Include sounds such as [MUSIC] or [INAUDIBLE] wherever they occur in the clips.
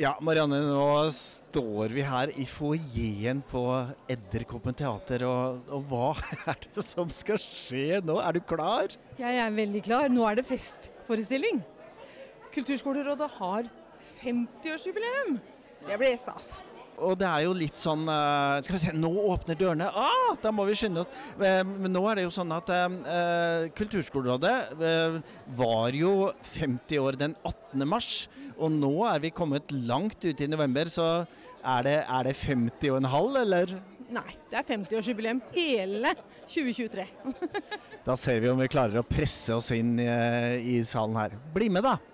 Ja, Marianne, nå står vi her i foajeen på Edderkoppen teater. Og, og hva [LAUGHS] er det som skal skje nå? Er du klar? Jeg er veldig klar. Nå er det festforestilling. Kulturskolerådet har 50-årsjubileum. Det blir stas. Og det er jo litt sånn eh, Skal vi se, nå åpner dørene! Ah, da må vi skynde oss. Eh, Men nå er det jo sånn at eh, Kulturskolerådet eh, var jo 50 år den 18. mars. Og nå er vi kommet langt ut i november, så er det, er det 50 og en halv, eller? Nei, det er 50-årsjubileum hele 2023. [LAUGHS] Da ser vi om vi klarer å presse oss inn i, i salen her. Bli med, da!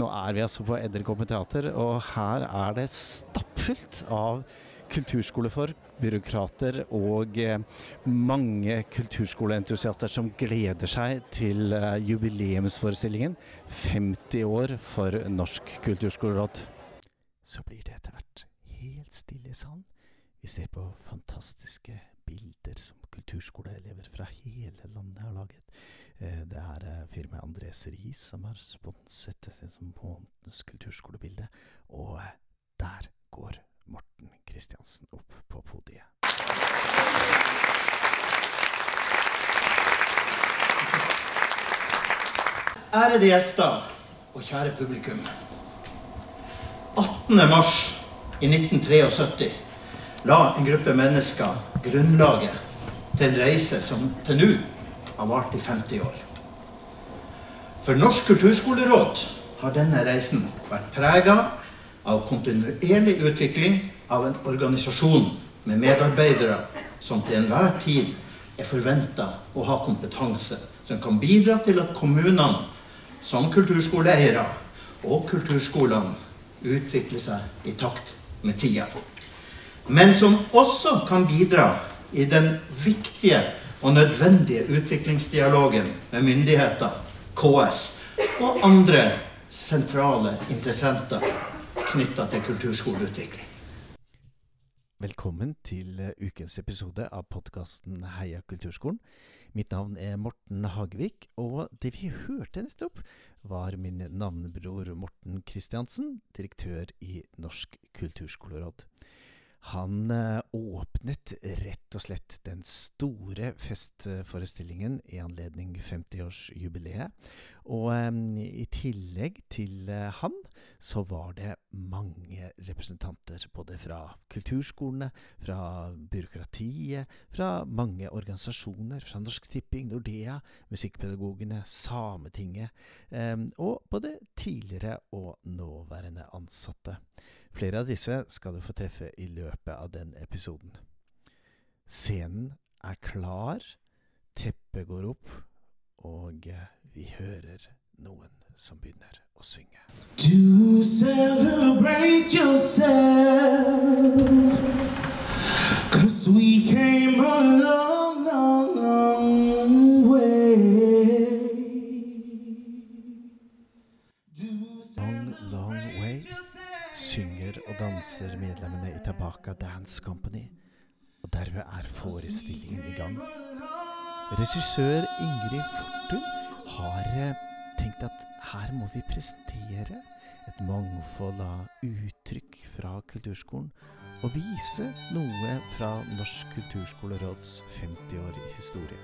Nå er vi altså på Edderkoppen teater, og her er det stappfullt av kulturskolefolk, byråkrater og eh, mange kulturskoleentusiaster som gleder seg til eh, jubileumsforestillingen 50 år for Norsk kulturskoleråd. Så blir det etter hvert helt stille i salen. Vi ser på fantastiske bilder som kulturskoleelever fra hele landet har laget. Eh, Det er eh, firmaet Andres Riis som har sponset som månedens kulturskolebilde. Og eh, der går Morten Kristiansen opp på podiet. Ærede gjester og kjære publikum. 18. mars i 1973 la en gruppe mennesker grunnlaget til en reise som til nå har vart i 50 år. For Norsk kulturskoleråd har denne reisen vært prega av kontinuerlig utvikling av en organisasjon med medarbeidere som til enhver tid er forventa å ha kompetanse som kan bidra til at kommunene som kulturskoleeiere og kulturskolene utvikler seg i takt med tida. Men som også kan bidra i den viktige og nødvendige utviklingsdialogen med myndigheter, KS og andre sentrale interessenter knytta til kulturskoleutvikling. Velkommen til eh, ukens episode av podkasten Heia kulturskolen. Mitt navn er Morten Hagevik, og det vi hørte nettopp, var min navnebror Morten Kristiansen, direktør i Norsk kulturskoleråd. Han eh, åpnet rett og slett den store festforestillingen i anledning 50-årsjubileet. Og eh, i tillegg til eh, han, så var det mange representanter både fra kulturskolene, fra byråkratiet, fra mange organisasjoner, fra Norsk Tipping, Nordea, Musikkpedagogene, Sametinget, og både tidligere og nåværende ansatte. Flere av disse skal du få treffe i løpet av den episoden. Scenen er klar, teppet går opp, og eh, vi hører noen som begynner å synge. To celebrate yourself. Cause we came a danser medlemmene i Tabaka Dance Company, og derved er forestillingen i gang. Regissør Ingrid Fortun har eh, tenkt at her må vi presentere et mangfold av uttrykk fra kulturskolen, og vise noe fra Norsk kulturskoleråds 50-årige historie.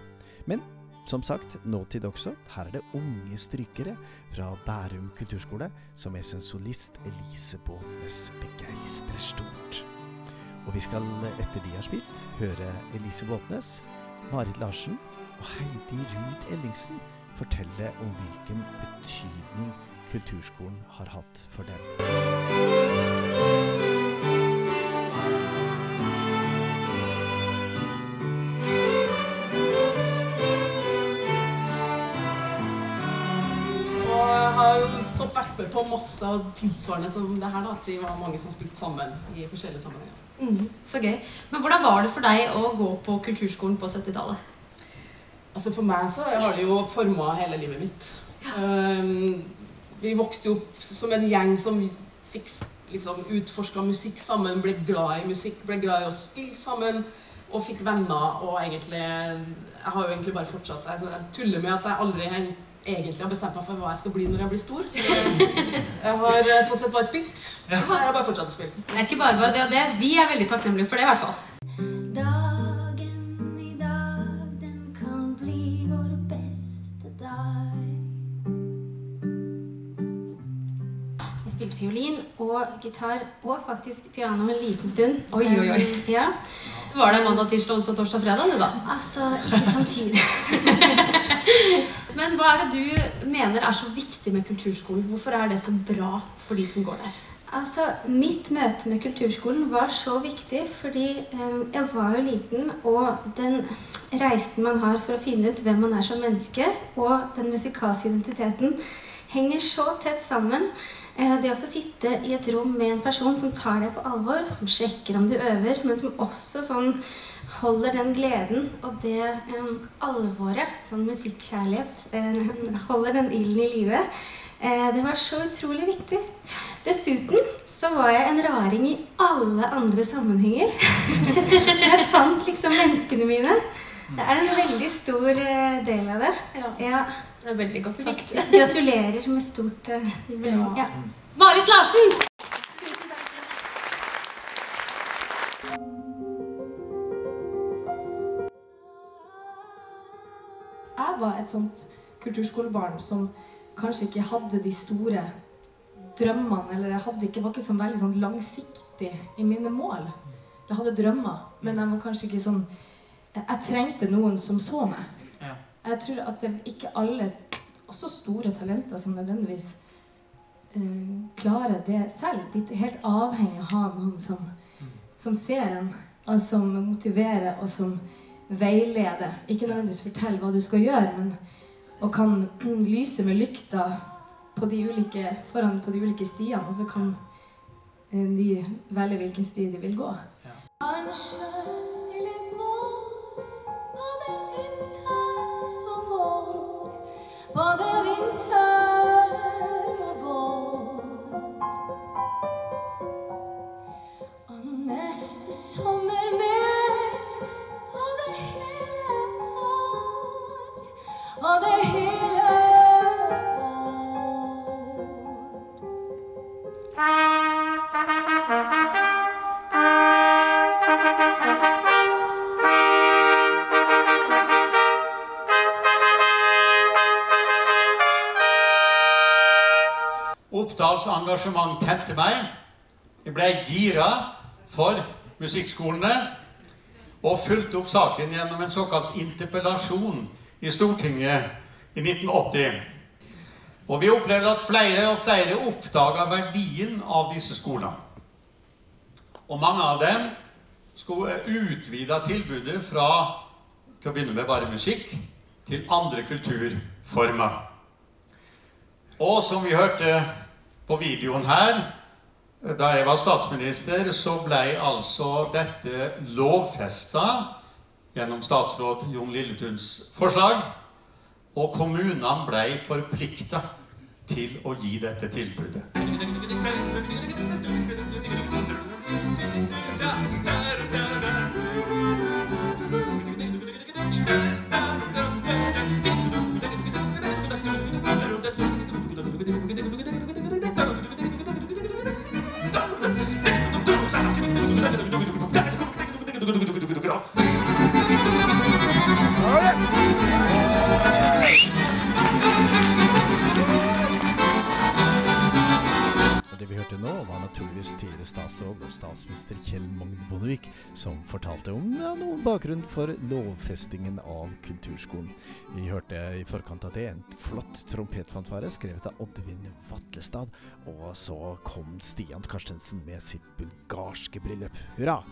Men som sagt, nåtid også. Her er det unge strykere fra Bærum kulturskole som er sin solist Elise Båtnes begeistrer stort. Og vi skal, etter de har spilt, høre Elise Båtnes, Marit Larsen og Heidi Ruud Ellingsen fortelle om hvilken betydning kulturskolen har hatt for dem. Fått på masse tilsvarende som det her. da, at Vi var mange som spilte sammen i forskjellige sammenhenger. Mm, så gøy. Men hvordan var det for deg å gå på kulturskolen på 70-tallet? Altså For meg så har det jo forma hele livet mitt. Um, vi vokste opp som en gjeng som fikk liksom utforska musikk sammen, ble glad i musikk, ble glad i å spille sammen. Og fikk venner og egentlig Jeg har jo egentlig bare fortsatt Jeg, jeg tuller med at jeg aldri har egentlig har bestemt meg for hva jeg skal bli når jeg blir stor. Så jeg, har eh, sånn sett bare spilt. Så jeg har bare fortsatt å spille. Det er ikke bare bare det og det. Vi er veldig takknemlige for det, i hvert fall. Dagen i dag, den kan bli vår beste dag. Jeg spilte fiolin og gitar og faktisk piano en liten stund. Oi, oi, oi. Um, Ja, Var det mandag, tirsdag, onsdag, torsdag, fredag, det da? altså ikke samtidig. [LAUGHS] Men hva er det du mener er så viktig med kulturskolen? Hvorfor er det så bra for de som går der? Altså, Mitt møte med kulturskolen var så viktig fordi em, jeg var jo liten, og den reisen man har for å finne ut hvem man er som menneske, og den musikalske identiteten, henger så tett sammen. Eh, Det å få sitte i et rom med en person som tar deg på alvor, som sjekker om du øver, men som også sånn holder den gleden og det um, alvoret, sånn musikkjærlighet, um, [LAUGHS] holder den ilden i live. Eh, Det var så utrolig viktig. Dessuten så var jeg en raring i alle andre sammenhenger. [LAUGHS] jeg fant liksom menneskene mine. Det er en veldig stor eh, del av det. Ja, Ja, det er veldig godt sagt. Gratulerer med stort uh, jubileum. Ja. Marit Larsen! Jeg var et sånt kulturskolebarn som kanskje ikke hadde de store drømmene, eller jeg hadde ikke, var ikke sånn veldig sånn langsiktig i mine mål. Jeg hadde drømmer, men jeg var kanskje ikke sånn Jeg trengte noen som så meg. Ja. Jeg tror at det ikke alle, også store talenter, som nødvendigvis eh, klarer det selv. De er helt avhengig av å ha noen som, som ser en, og som motiverer, og som veileder. Ikke nødvendigvis forteller hva du skal gjøre, men og kan [CLEARS THROAT] lyse med lykta på de ulike, foran på de ulike stiene, og så kan eh, de velge hvilken sti de vil gå. Kanskje både vinter og vår. Og neste sommer mer, og det hele år, og det hele Oppdals engasjement tente meg. Jeg ble gira for musikkskolene og fulgte opp saken gjennom en såkalt interpellasjon i Stortinget i 1980. Og vi opplevde at flere og flere oppdaga verdien av disse skolene. Og mange av dem skulle utvide tilbudet fra til å begynne med bare musikk til andre kulturformer. Og som vi hørte på videoen her, da jeg var statsminister, så ble altså dette lovfesta gjennom statsråd Jon Lilletuns forslag. Og kommunene ble forplikta til å gi dette tilbudet. Nå, var naturligvis tidligere statsråd og statsminister Kjell Magne Bondevik som fortalte om ja, noen bakgrunn for lovfestingen av kulturskolen. Vi hørte i forkant av det en flott trompetfanfare skrevet av Oddvin Vatlestad. Og så kom Stian Karstensen med sitt bulgarske bryllup. Hurra!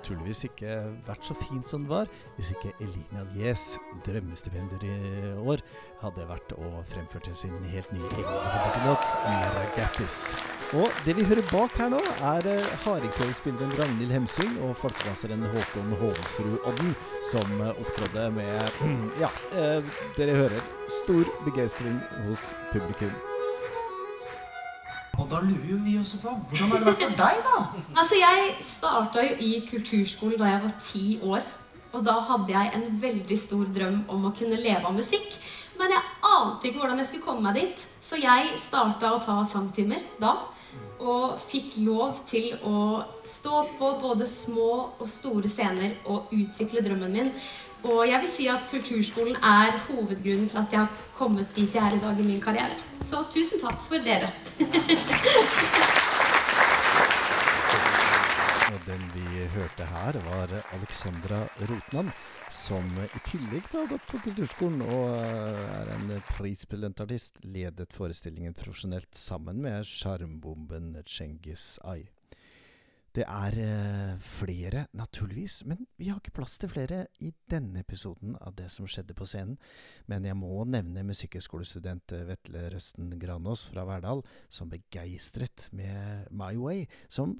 Naturligvis ikke vært så fin som den var, hvis ikke Elina Lies, drømmestipender i år, hadde vært og fremført sin helt nye egen låt, 'Maragatis'. Og det vi hører bak her nå, er eh, hardingfelespilleren Ragnhild Hemsing og folkedanseren Håkon Hovsrud Odden, som opptrådte opptrådde med [CLEARS THROAT] Ja, eh, dere hører stor begeistring hos publikum. Og da lurer jo vi også på hvordan har det vært for deg, da? Altså, jeg starta jo i kulturskolen da jeg var ti år. Og da hadde jeg en veldig stor drøm om å kunne leve av musikk. Men jeg ante ikke hvordan jeg skulle komme meg dit. Så jeg starta å ta sangtimer da. Og fikk lov til å stå på både små og store scener og utvikle drømmen min. Og jeg vil si at kulturskolen er hovedgrunnen til at jeg har kommet dit jeg er i dag i min karriere. Så tusen takk for dere. [LAUGHS] Og den vi hørte her, var Alexandra Rotnan, som i tillegg til å ha gått på kulturskolen og eh, er en prisbelønt artist, ledet forestillingen profesjonelt sammen med sjarmbomben Cengiz Ai. Det er eh, flere, naturligvis, men vi har ikke plass til flere i denne episoden av det som skjedde på scenen. Men jeg må nevne musikkhøgskolestudent eh, Vetle Røsten Granås fra Verdal, som begeistret med My Way, som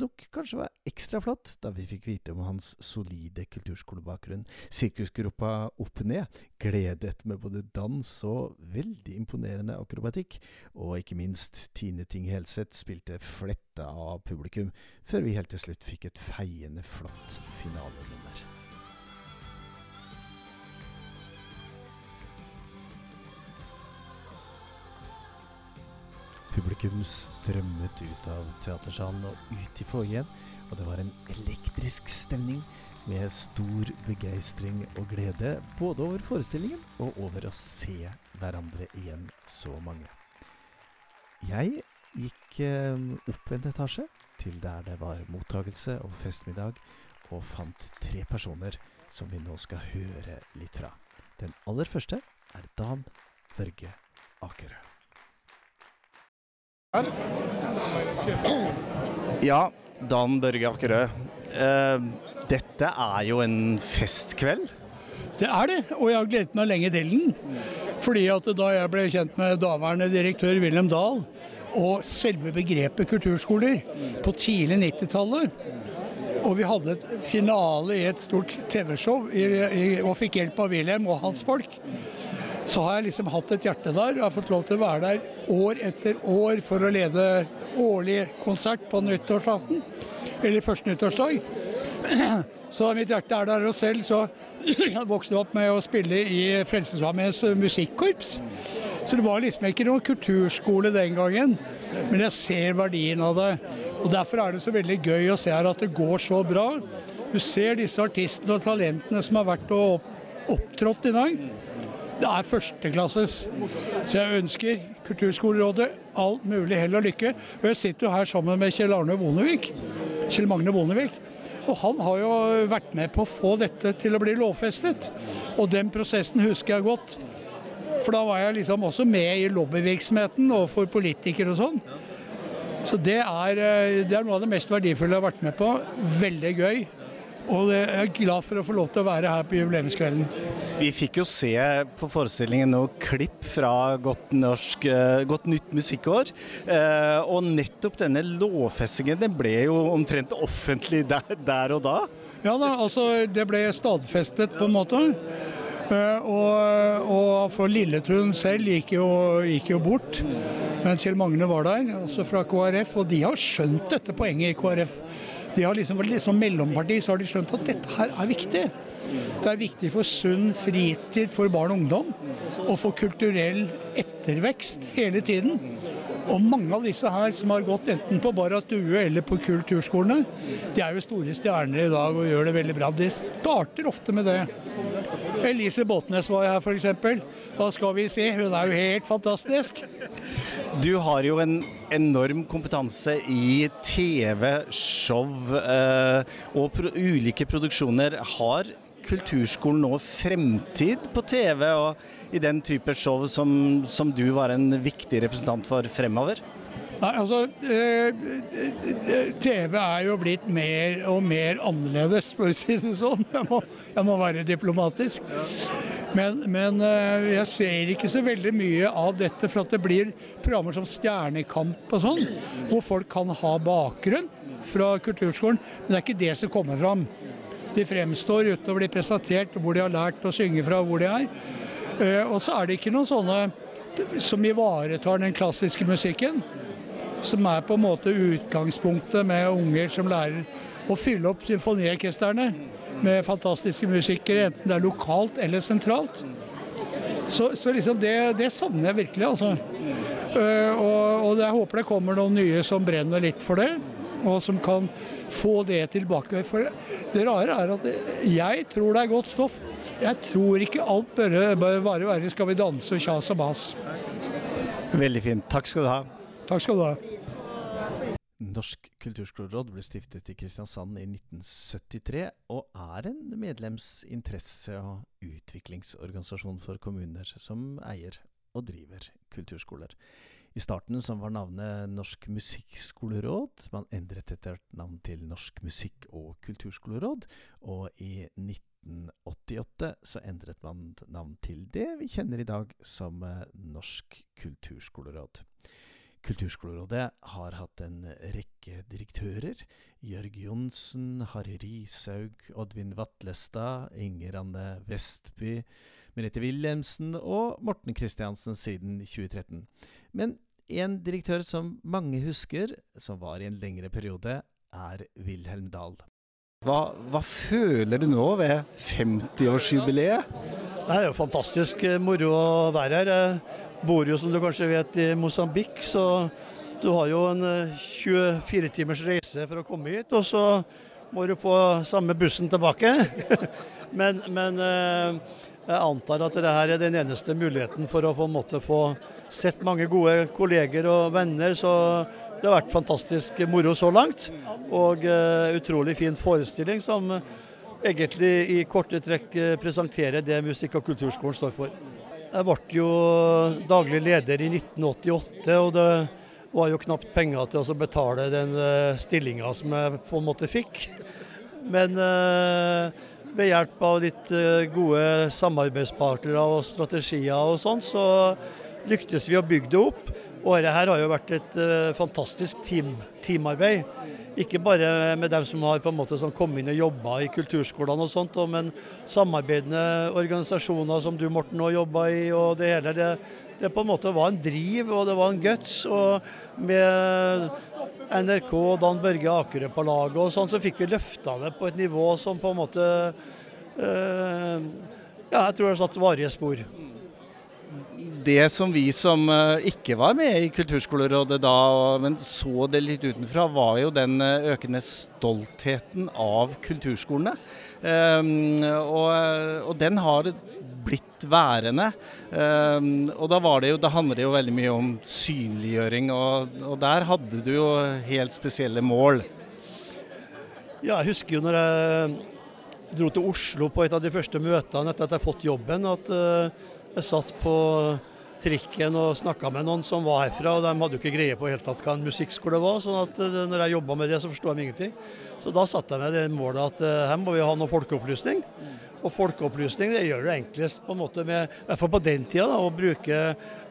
nok kanskje var ekstra flott da vi fikk vite om hans solide kulturskolebakgrunn. Sirkusgruppa Opp Ned gledet med både dans og veldig imponerende akrobatikk, og ikke minst Tine Ting Helseth spilte fletta av publikum, før vi helt til slutt fikk et feiende flott finalenummer. Publikum strømmet ut av teatersalen og ut i foajeen, og det var en elektrisk stemning med stor begeistring og glede både over forestillingen og over å se hverandre igjen så mange. Jeg gikk eh, opp en etasje til der det var mottagelse og festmiddag, og fant tre personer som vi nå skal høre litt fra. Den aller første er Dan Børge Akerø. Ja, Dan Børge Akerø. Eh, dette er jo en festkveld. Det er det, og jeg har gledet meg lenge til den. Fordi at da jeg ble kjent med daværende direktør Wilhelm Dahl, og selve begrepet kulturskoler på tidlig 90-tallet, og vi hadde et finale i et stort TV-show og fikk hjelp av Wilhelm og hans folk, så har jeg liksom hatt et hjerte der. og har fått lov til å være der år etter år for å lede årlig konsert på nyttårsaften, eller første nyttårsdag. [CLEARS THROAT] Så mitt hjerte er der, og selv så [CLEARS THROAT] vokste jeg opp med å spille i Frelsesarmeens musikkorps. Så det var liksom ikke noen kulturskole den gangen, men jeg ser verdien av det. Og Derfor er det så veldig gøy å se her at det går så bra. Du ser disse artistene og talentene som har vært og opp, opptrådt i dag. Det er førsteklasses. Så jeg ønsker Kulturskolerådet alt mulig hell og lykke. Og jeg sitter jo her sammen med Kjell Arne Bondevik. Kjell Magne Bondevik. Og han har jo vært med på å få dette til å bli lovfestet. Og den prosessen husker jeg godt. For da var jeg liksom også med i lobbyvirksomheten overfor politikere og sånn. Så det er, eh, det er noe av det mest verdifulle jeg har vært med på. Veldig gøy. Og jeg er glad for å få lov til å være her på jubileumskvelden. Vi fikk jo se på forestillingen noen klipp fra Godt, norsk, eh, godt nytt musikkår. Eh, og nettopp denne lovfestingen den ble jo omtrent offentlig der, der og da. Ja da, altså det ble stadfestet på en måte. Eh, og, og for Lilletun selv gikk jo, gikk jo bort. Men Kjell Magne var der, også fra KrF, og de har skjønt dette poenget i KrF. De har liksom, Som mellomparti så har de skjønt at dette her er viktig. Det er viktig for sunn fritid for barn og ungdom, og for kulturell ettervekst hele tiden. Og mange av disse her som har gått enten på Barrat Due eller på kulturskolene, de er jo store stjerner i dag og gjør det veldig bra. De starter ofte med det. Elise Botnes var her f.eks. Hva skal vi si? Hun er jo helt fantastisk. Du har jo en enorm kompetanse i TV, show eh, og pro ulike produksjoner. Har kulturskolen nå fremtid på TV og i den type show som, som du var en viktig representant for fremover? Nei, altså, eh, eh, TV er jo blitt mer og mer annerledes, for å si det sånn. Jeg må, jeg må være diplomatisk. Men, men eh, jeg ser ikke så veldig mye av dette, for at det blir programmer som Stjernekamp og sånn, hvor folk kan ha bakgrunn fra kulturskolen, men det er ikke det som kommer fram. De fremstår uten å bli presentert hvor de har lært å synge fra, hvor de er. Eh, Og så er det ikke noen sånne som ivaretar den klassiske musikken. Som er på en måte utgangspunktet med unger som lærer å fylle opp symfoniorkestrene med fantastiske musikere, enten det er lokalt eller sentralt. Så, så liksom det, det savner jeg virkelig, altså. Eh, og, og jeg håper det kommer noen nye som brenner litt for det, og som kan få det tilbake. For det rare er at jeg tror det er godt stoff. Jeg tror ikke alt bør, bør bare være 'skal vi danse' og kjas og mas. Veldig fint. Takk skal du ha. Takk skal du ha. Norsk kulturskoleråd ble stiftet i Kristiansand i 1973, og er en medlemsinteresse- og utviklingsorganisasjon for kommuner som eier og driver kulturskoler. I starten som var navnet Norsk musikkskoleråd. Man endret etter navn til Norsk musikk- og kulturskoleråd, og i 1988 så endret man navn til det vi kjenner i dag som eh, Norsk kulturskoleråd. Kulturskolerådet har hatt en rekke direktører. Jørg Johnsen, Harry Rishaug, Oddvin Vatlestad, Inger Anne Vestby, Merete Wilhelmsen og Morten Kristiansen siden 2013. Men en direktør som mange husker, som var i en lengre periode, er Wilhelm Dahl. Hva, hva føler du nå ved 50-årsjubileet? Det er jo fantastisk eh, moro å være her. Jeg bor jo, som du kanskje vet, i Mosambik, så du har jo en eh, 24 timers reise for å komme hit. Og så må du på samme bussen tilbake. [LAUGHS] men, men eh, jeg antar at dette er den eneste muligheten for å få, måte, få sett mange gode kolleger og venner. Så det har vært fantastisk moro så langt. Og uh, utrolig fin forestilling som egentlig i korte trekk uh, presenterer det Musikk- og kulturskolen står for. Jeg ble jo daglig leder i 1988, og det var jo knapt penger til å betale den stillinga som jeg på en måte fikk. Men ved hjelp av litt gode samarbeidspartnere og strategier og sånn, så lyktes vi å bygge det opp. Dette her har jo vært et uh, fantastisk team, teamarbeid. Ikke bare med dem som har på en måte sånn kommet inn og jobba i kulturskolene, og sånt, men samarbeidende organisasjoner som du Morten òg jobba i. og Det hele, det, det på en måte var en driv og det var en guts. og Med NRK og Dan Børge Akerø på laget, og sånn, så fikk vi løfta det på et nivå som på en måte uh, Ja, jeg tror det har satt varige spor. Det som vi som eh, ikke var med i Kulturskolerådet da, men så det litt utenfra, var jo den eh, økende stoltheten av kulturskolene. Ehm, og, og den har blitt værende. Og da, var det jo, da handler det jo veldig mye om synliggjøring, og, og der hadde du jo helt spesielle mål. Ja, jeg husker jo når jeg dro til Oslo på et av de første møtene etter at jeg fått jobben, at eh, jeg satt på trikken og snakka med noen som var herfra, og de hadde jo ikke greie på helt tatt hva en musikkskole var. sånn at eh, når jeg jobba med det, så forsto de ingenting. Så da satte jeg meg det målet at eh, her må vi ha noe folkeopplysning. Og folkeopplysning det gjør du enklest på en måte med, i hvert fall på den tida, da, å bruke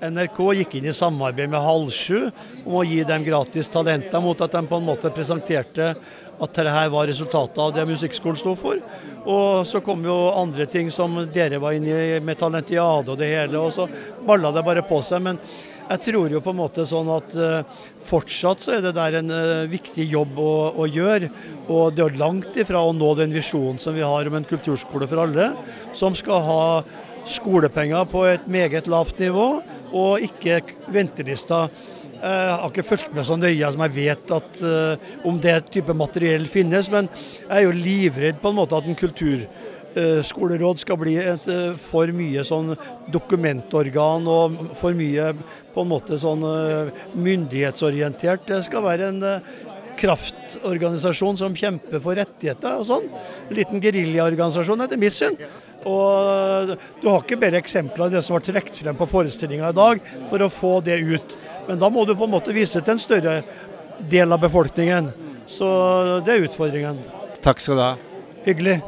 NRK. Gikk inn i samarbeid med Halv sju om å gi dem gratis talenter, mot at de på en måte presenterte at dette var resultatet av det musikkskolen sto for. Og så kom jo andre ting som dere var inne i, med Talentiade og det hele, og så balla det bare på seg. Men jeg tror jo på en måte sånn at eh, fortsatt så er det der en eh, viktig jobb å, å gjøre. Og det er langt ifra å nå den visjonen som vi har om en kulturskole for alle, som skal ha skolepenger på et meget lavt nivå, og ikke ventelister. Jeg har ikke fulgt med så nøye som jeg vet at eh, om det type materiell finnes, men jeg er jo livredd på en måte at en kulturskoleråd skal bli et eh, for mye sånn dokumentorgan og for mye på en måte sånn eh, myndighetsorientert. Det skal være en eh, kraftorganisasjon som kjemper for rettigheter og sånn. En liten geriljaorganisasjon etter mitt syn. Og Du har ikke bare eksempler av det som var trukket frem på forestillinga i dag, for å få det ut. Men da må du på en måte vise til en større del av befolkningen. Så det er utfordringen. Takk skal du ha. Hyggelig.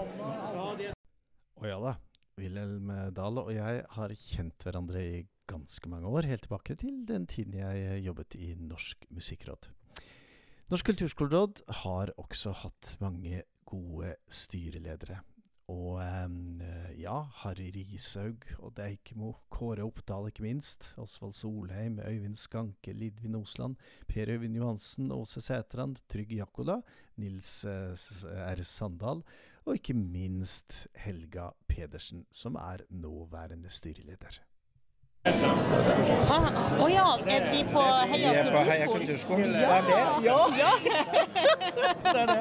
Å ja da. Wilhelm Dahl og jeg har kjent hverandre i ganske mange år, helt tilbake til den tiden jeg jobbet i Norsk musikkråd. Norsk kulturskoleråd har også hatt mange gode styreledere. Og eh, ja, Harry Rishaug, og Deikemo, Kåre Oppdal ikke minst, Osvald Solheim, Øyvind Skanke, Lidvin Osland, Per Øyvind Johansen, Åse Sætrand, Trygg Jakkola, Nils eh, R. Sandal, og ikke minst Helga Pedersen, som er nåværende styreleder. Å ja, er vi på Heia Vi er på Heia kulturskolen? Ja! Det er det, ja. det er det.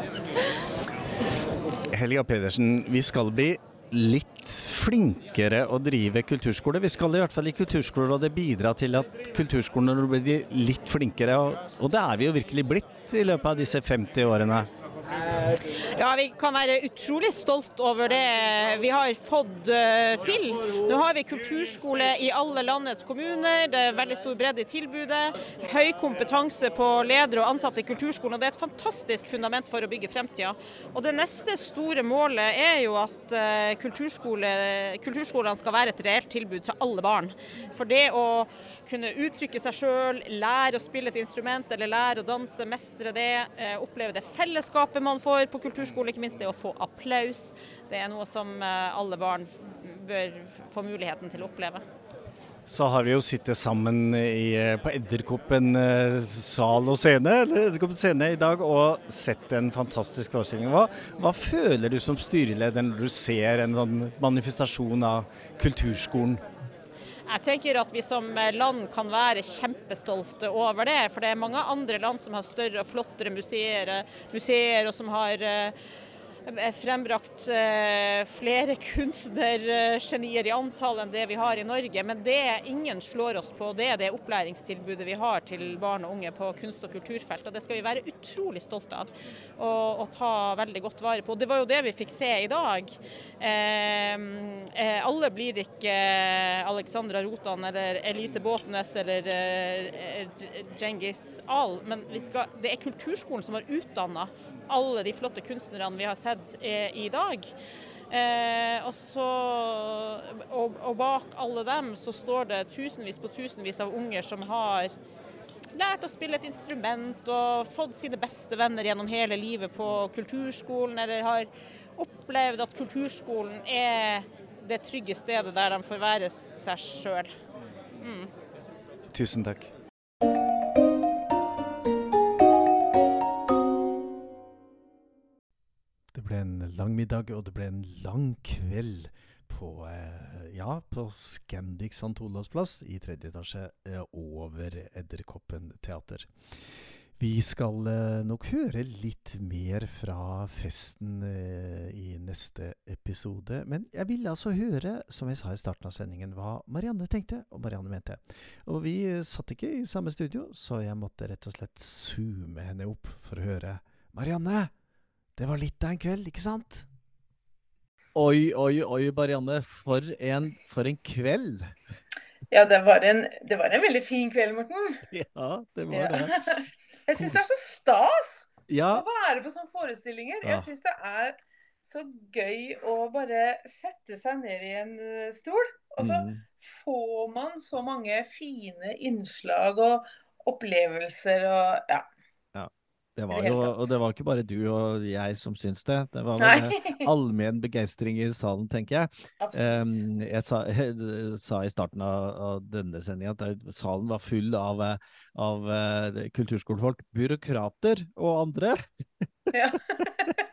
Helga Pedersen, vi skal bli litt flinkere å drive kulturskole. Vi skal i hvert fall i Kulturskolerådet bidra til at kulturskolene blir litt flinkere, og, og det er vi jo virkelig blitt i løpet av disse 50 årene. Ja, vi kan være utrolig stolt over det vi har fått eh, til. Nå har vi kulturskole i alle landets kommuner, det er veldig stor bredde i tilbudet. Høy kompetanse på ledere og ansatte i kulturskolen, og det er et fantastisk fundament for å bygge fremtida. Og det neste store målet er jo at eh, kulturskole, kulturskolene skal være et reelt tilbud til alle barn. For det å kunne uttrykke seg sjøl, lære å spille et instrument eller lære å danse, mestre det, eh, oppleve det fellesskapet man får på kulturskole, ikke minst det å få applaus. Det er noe som eh, alle barn bør få muligheten til å oppleve. Så har vi jo sittet sammen i, eh, på Edderkoppen eh, sal og scene, eller Edderkoppen scene i dag, og sett en fantastisk forestilling. Hva, hva føler du som styreleder når du ser en sånn manifestasjon av kulturskolen? Jeg tenker at vi som land kan være kjempestolte over det. For det er mange andre land som har større og flottere museer, museer og som har eh, frembrakt eh, flere kunstnergenier i antall enn det vi har i Norge. Men det ingen slår oss på, det er det opplæringstilbudet vi har til barn og unge på kunst- og kulturfelt. Og det skal vi være utrolig stolte av og, og ta veldig godt vare på. Det var jo det vi fikk se i dag. Eh, eh, alle blir ikke Alexandra Rotan eller Elise Båtnes eller eh, Djengis Ahl, men vi skal, det er kulturskolen som har utdanna alle de flotte kunstnerne vi har sett eh, i dag. Eh, og, så, og, og bak alle dem så står det tusenvis på tusenvis av unger som har lært å spille et instrument og fått sine beste venner gjennom hele livet på kulturskolen, eller har opplevd at kulturskolen er det trygge stedet der de får være seg sjøl. Mm. Tusen takk. Ble en lang middag, og det ble en lang kveld på, eh, ja, på Scandic St. Olavs plass i tredje etasje eh, over Edderkoppen teater. Vi skal eh, nok høre litt mer fra festen i neste episode. Men jeg ville altså høre, som jeg sa i starten av sendingen, hva Marianne tenkte og Marianne mente. Og vi satt ikke i samme studio, så jeg måtte rett og slett zoome henne opp for å høre Marianne! Det var litt av en kveld, ikke sant? Oi, oi, oi, Marianne. For en, for en kveld. Ja, det var, en, det var en veldig fin kveld, Morten. Ja, det var Ja. det. [LAUGHS] Jeg syns det er så stas Ja. å være på sånne forestillinger. Ja. Jeg syns det er så gøy å bare sette seg ned i en eh, stol, og så Mm. får man så mange fine innslag og opplevelser og ja. Det var jo, og det var ikke bare du og jeg som syns det. Det var vel eh, allmenn begeistring i salen, tenker jeg. Um, jeg sa, [LAUGHS] sa i starten av, av denne sendinga at salen var full av, eh, av uh, kulturskolefolk, byråkrater og andre. Ja.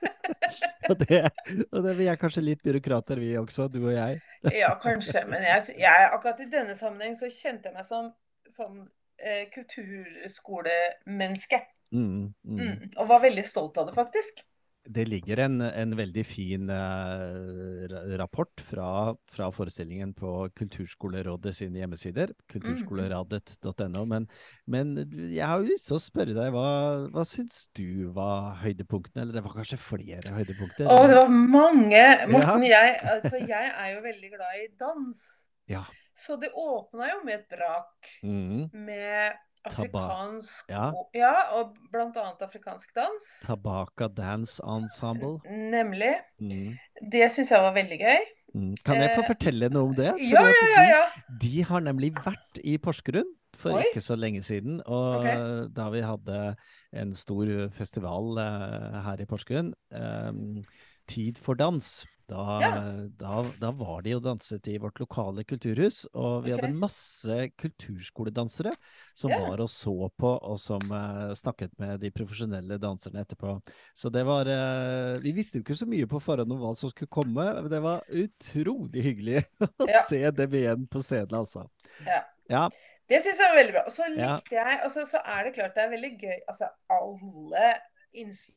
[LAUGHS] og, det, og det, vi er kanskje litt byråkrater, vi også, du og jeg. Ja, kanskje. Men jeg, jeg, akkurat i denne sammenheng så kjente jeg meg som, som eh, kulturskolemenneske. Mm, mm. Mm, og var veldig stolt av det, faktisk. Det ligger en, en veldig fin eh, rapport fra, fra forestillingen på Kulturskolerådet sine hjemmesider, kulturskoleradet.no. Men, men jeg har jo lyst til å spørre deg, hva, hva syns du var høydepunktene? Eller det var kanskje flere høydepunkter? Å, det var mange. Ja. Jeg, altså, jeg er jo veldig glad i dans. Ja. Så det åpna jo med et brak Mm. med afrikansk Ja. ja, og blant annet afrikansk dans. Tabaka Dance Ensemble. Nemlig. Mm. Det syns jeg var veldig gøy. Mm. Kan jeg få Eh, fortelle noe om det? ja, ja, ja, ja. De, de har nemlig vært i Porsgrunn for Oi. ikke så lenge siden. Og okay. da vi hadde en stor festival eh, her i Porsgrunn, um, Tid for dans, da, Ja. da, da var de og danset i vårt lokale kulturhus. Og vi okay. hadde masse kulturskoledansere som Ja. var og så på, og som uh, snakket med de profesjonelle danserne etterpå. Så det var uh, Vi visste jo ikke så mye på forhånd om hva som skulle komme, men det var utrolig hyggelig [LAUGHS] å Ja. se dem igjen på scenen, altså. Ja. Ja. Det syns jeg var veldig bra. Og så likte jeg Og så så er det klart det er veldig gøy Altså, alle innslag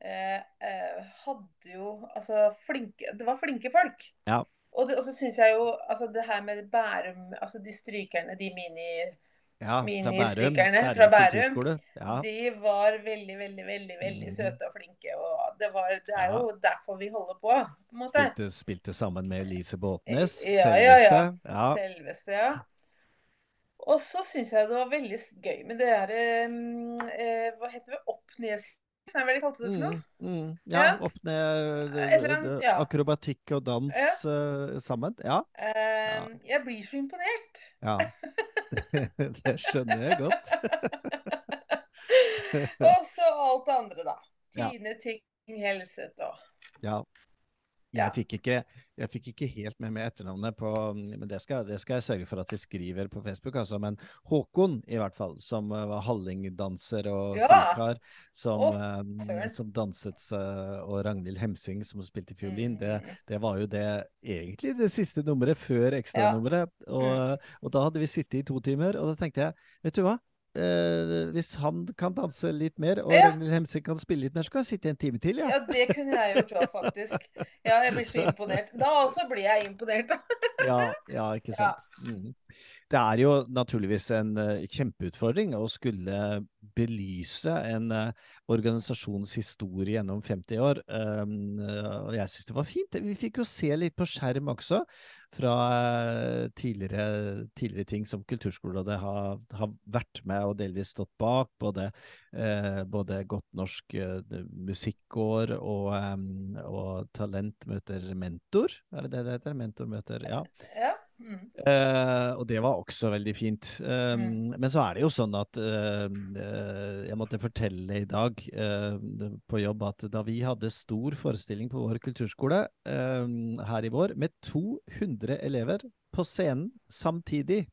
eh, eh, hadde jo Altså, flinke Det var flinke folk. Ja. Og, det, og så syns jeg jo altså det her med Bærum Altså de strykerne, de mini... Ja, fra Bærum, fra Bærum ja. de var veldig, veldig, veldig veldig Mhm. søte og flinke. Og det, var, det er Ja. jo derfor vi holder på, på. Spilte, spilte sammen med Elise Båtnes, Ja, ja, ja. selveste. Ja. Selveste, ja. Og så syns jeg det var veldig gøy med det derre eh, Hva heter det? Opp-ned Hva er det de kalte det for noe? Mm, mm. Ja, Ja. opp ned det- Et det- ja. Akrobatikk og dans Ja. uh, sammen. Ja. Eh, Jeg blir så imponert. ja. [LAUGHS] Det, skjønner jeg godt. [LAUGHS] Og så alt det andre, da. Tine Ting helset og Ja. Jeg fikk, ikke, jeg fikk ikke helt med meg etternavnet på Men det skal, det skal jeg sørge for at jeg skriver på Facebook, altså. Men Håkon, i hvert fall, som eh, var hallingdanser og Ja. som, oh, eh, som danset, eh, og Ragnhild Hemsing, som spilte fiolin, det, Mm. det var jo det egentlig det siste nummeret før Ja. ekstranummeret. Og, Mm. og da hadde vi sittet i to timer, og da tenkte jeg, vet du hva? Eh, hvis han kan danse litt mer, og Ja. Ragnhild Hemsing kan spille litt mer, så kan jeg sitte en time til, ja. Ja, det kunne jeg gjort òg, faktisk. Ja, jeg blir så imponert. Da også blir jeg imponert, da. Ja, ja, ikke Ja. sant. Det er jo naturligvis en eh, kjempeutfordring å skulle belyse en uh, organisasjons historie gjennom 50 år. Um, eh, og jeg syns det var fint. Vi fikk jo se litt på skjerm også, fra eh, tidligere, tidligere ting som Kulturskolerådet har, har vært med og delvis stått bak. Både, eh, både Godt norsk eh, musikkår og, em, og Talent møter mentor. Er det det det heter? Mentor møter Ja. Ja. Mm. Eh, og det var også veldig fint. Um, Men så er det jo sånn at uh, jeg måtte fortelle i dag uh, på jobb at da vi hadde stor forestilling på vår kulturskole eh, her i vår, med 200 elever på scenen samtidig,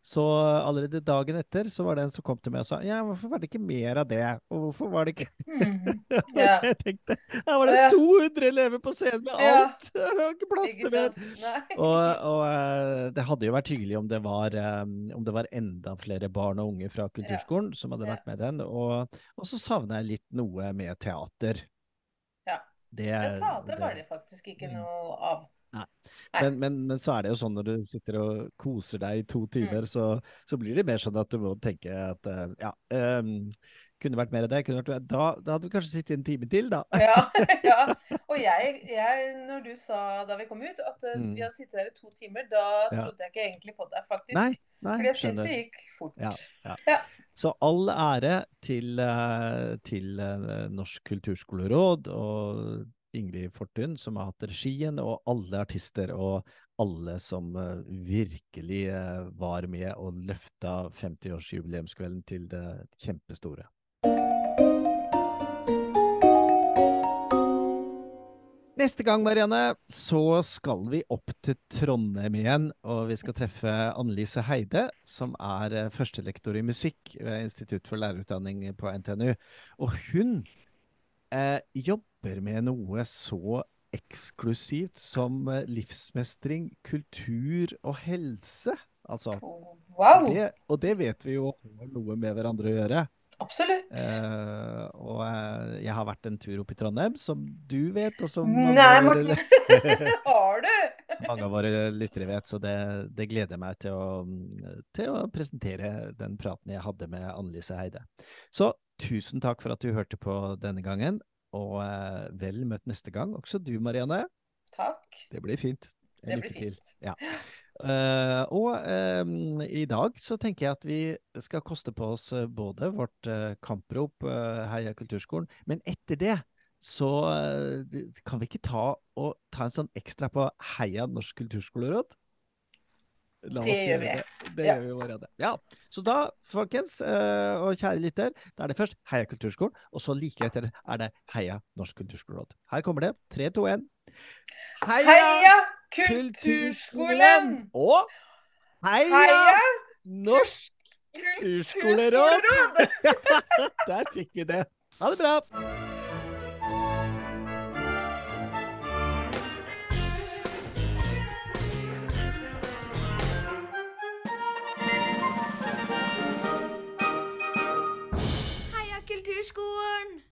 så allerede dagen etter så var det en som kom til meg og sa ja, hvorfor var det ikke mer av det? Og hvorfor var det ikke mm, [LAUGHS] Ja. Jeg tenkte her var det Ja. 200 elever på scenen med Ja. alt! [LAUGHS] Jeg har ikke plass til mer! Og, og eh, det hadde jo vært hyggelig om det var, eh, om det var enda flere barn og unge fra kulturskolen som hadde vært med den. Og, og så savna jeg litt noe med teater. Ja. Det, teater det- var det faktisk ikke noe av. Men, men, men så er det jo sånn når du sitter og koser deg i to Mm. timer, så, så blir det mer sånn at du må tenke at eh, ja, um, kunne vært mer av det. Vært, da, da hadde vi kanskje sittet en time til, da. Ja, [LAUGHS] ja. Og jeg, jeg, når du sa da vi kom ut at eh, Mm. vi hadde sittet der i to timer, da Ja. trodde jeg ikke egentlig på deg, faktisk. Nei, nei, For jeg syns det gikk fort. Ja, ja. Ja. Så all ære til, eh, til Norsk kulturskoleråd og Ingrid Fortun, som har hatt regien, og alle artister og alle som eh, virkelig eh, var med og løfta 50-årsjubileumskvelden til det kjempestore. Neste gang, Marianne, så skal vi opp til Trondheim igjen, og vi skal treffe Annelise Heide, som er eh, førstelektor i musikk ved Institutt for lærerutdanning på NTNU. Og hun eh, jobber med noe så eksklusivt som eh, livsmestring, kultur og helse. Altså, Wow! det, og det vet vi jo har noe med hverandre å gjøre. Absolutt. Eh, og eh, jeg har vært en tur opp i Trondheim, som du vet, og som Nei, Morten! [LAUGHS] Har du? [LAUGHS] mange av våre lyttere vet, så det, det gleder jeg meg til å, til å presentere den praten jeg hadde med Annelise Heide. Så tusen takk for at du hørte på denne gangen, og eh, vel møtt neste gang. Også du, Marianne. Takk. Det blir fint. Det blir fint. Ja. Uh, og uh, i dag så tenker jeg at vi skal koste på oss eh, både vårt uh, kamprop Heia kulturskolen, men etter det så kan vi ikke ta, og, ta en sånn ekstra på Heia Norsk kulturskoleråd? La Det gjør vi. Det, det Ja. gjør vi allerede. Ja. Så da, folkens, eh, og kjære lytter, da er det først Heia kulturskolen, og så like etter er det Heia Norsk kulturskoleråd. Her kommer det. 3, 2, 1. Heia Kulturskolen! Og Heia, Heia Norsk kulturskoleråd! [LAUGHS] Der fikk vi det. Ha det bra! Underscore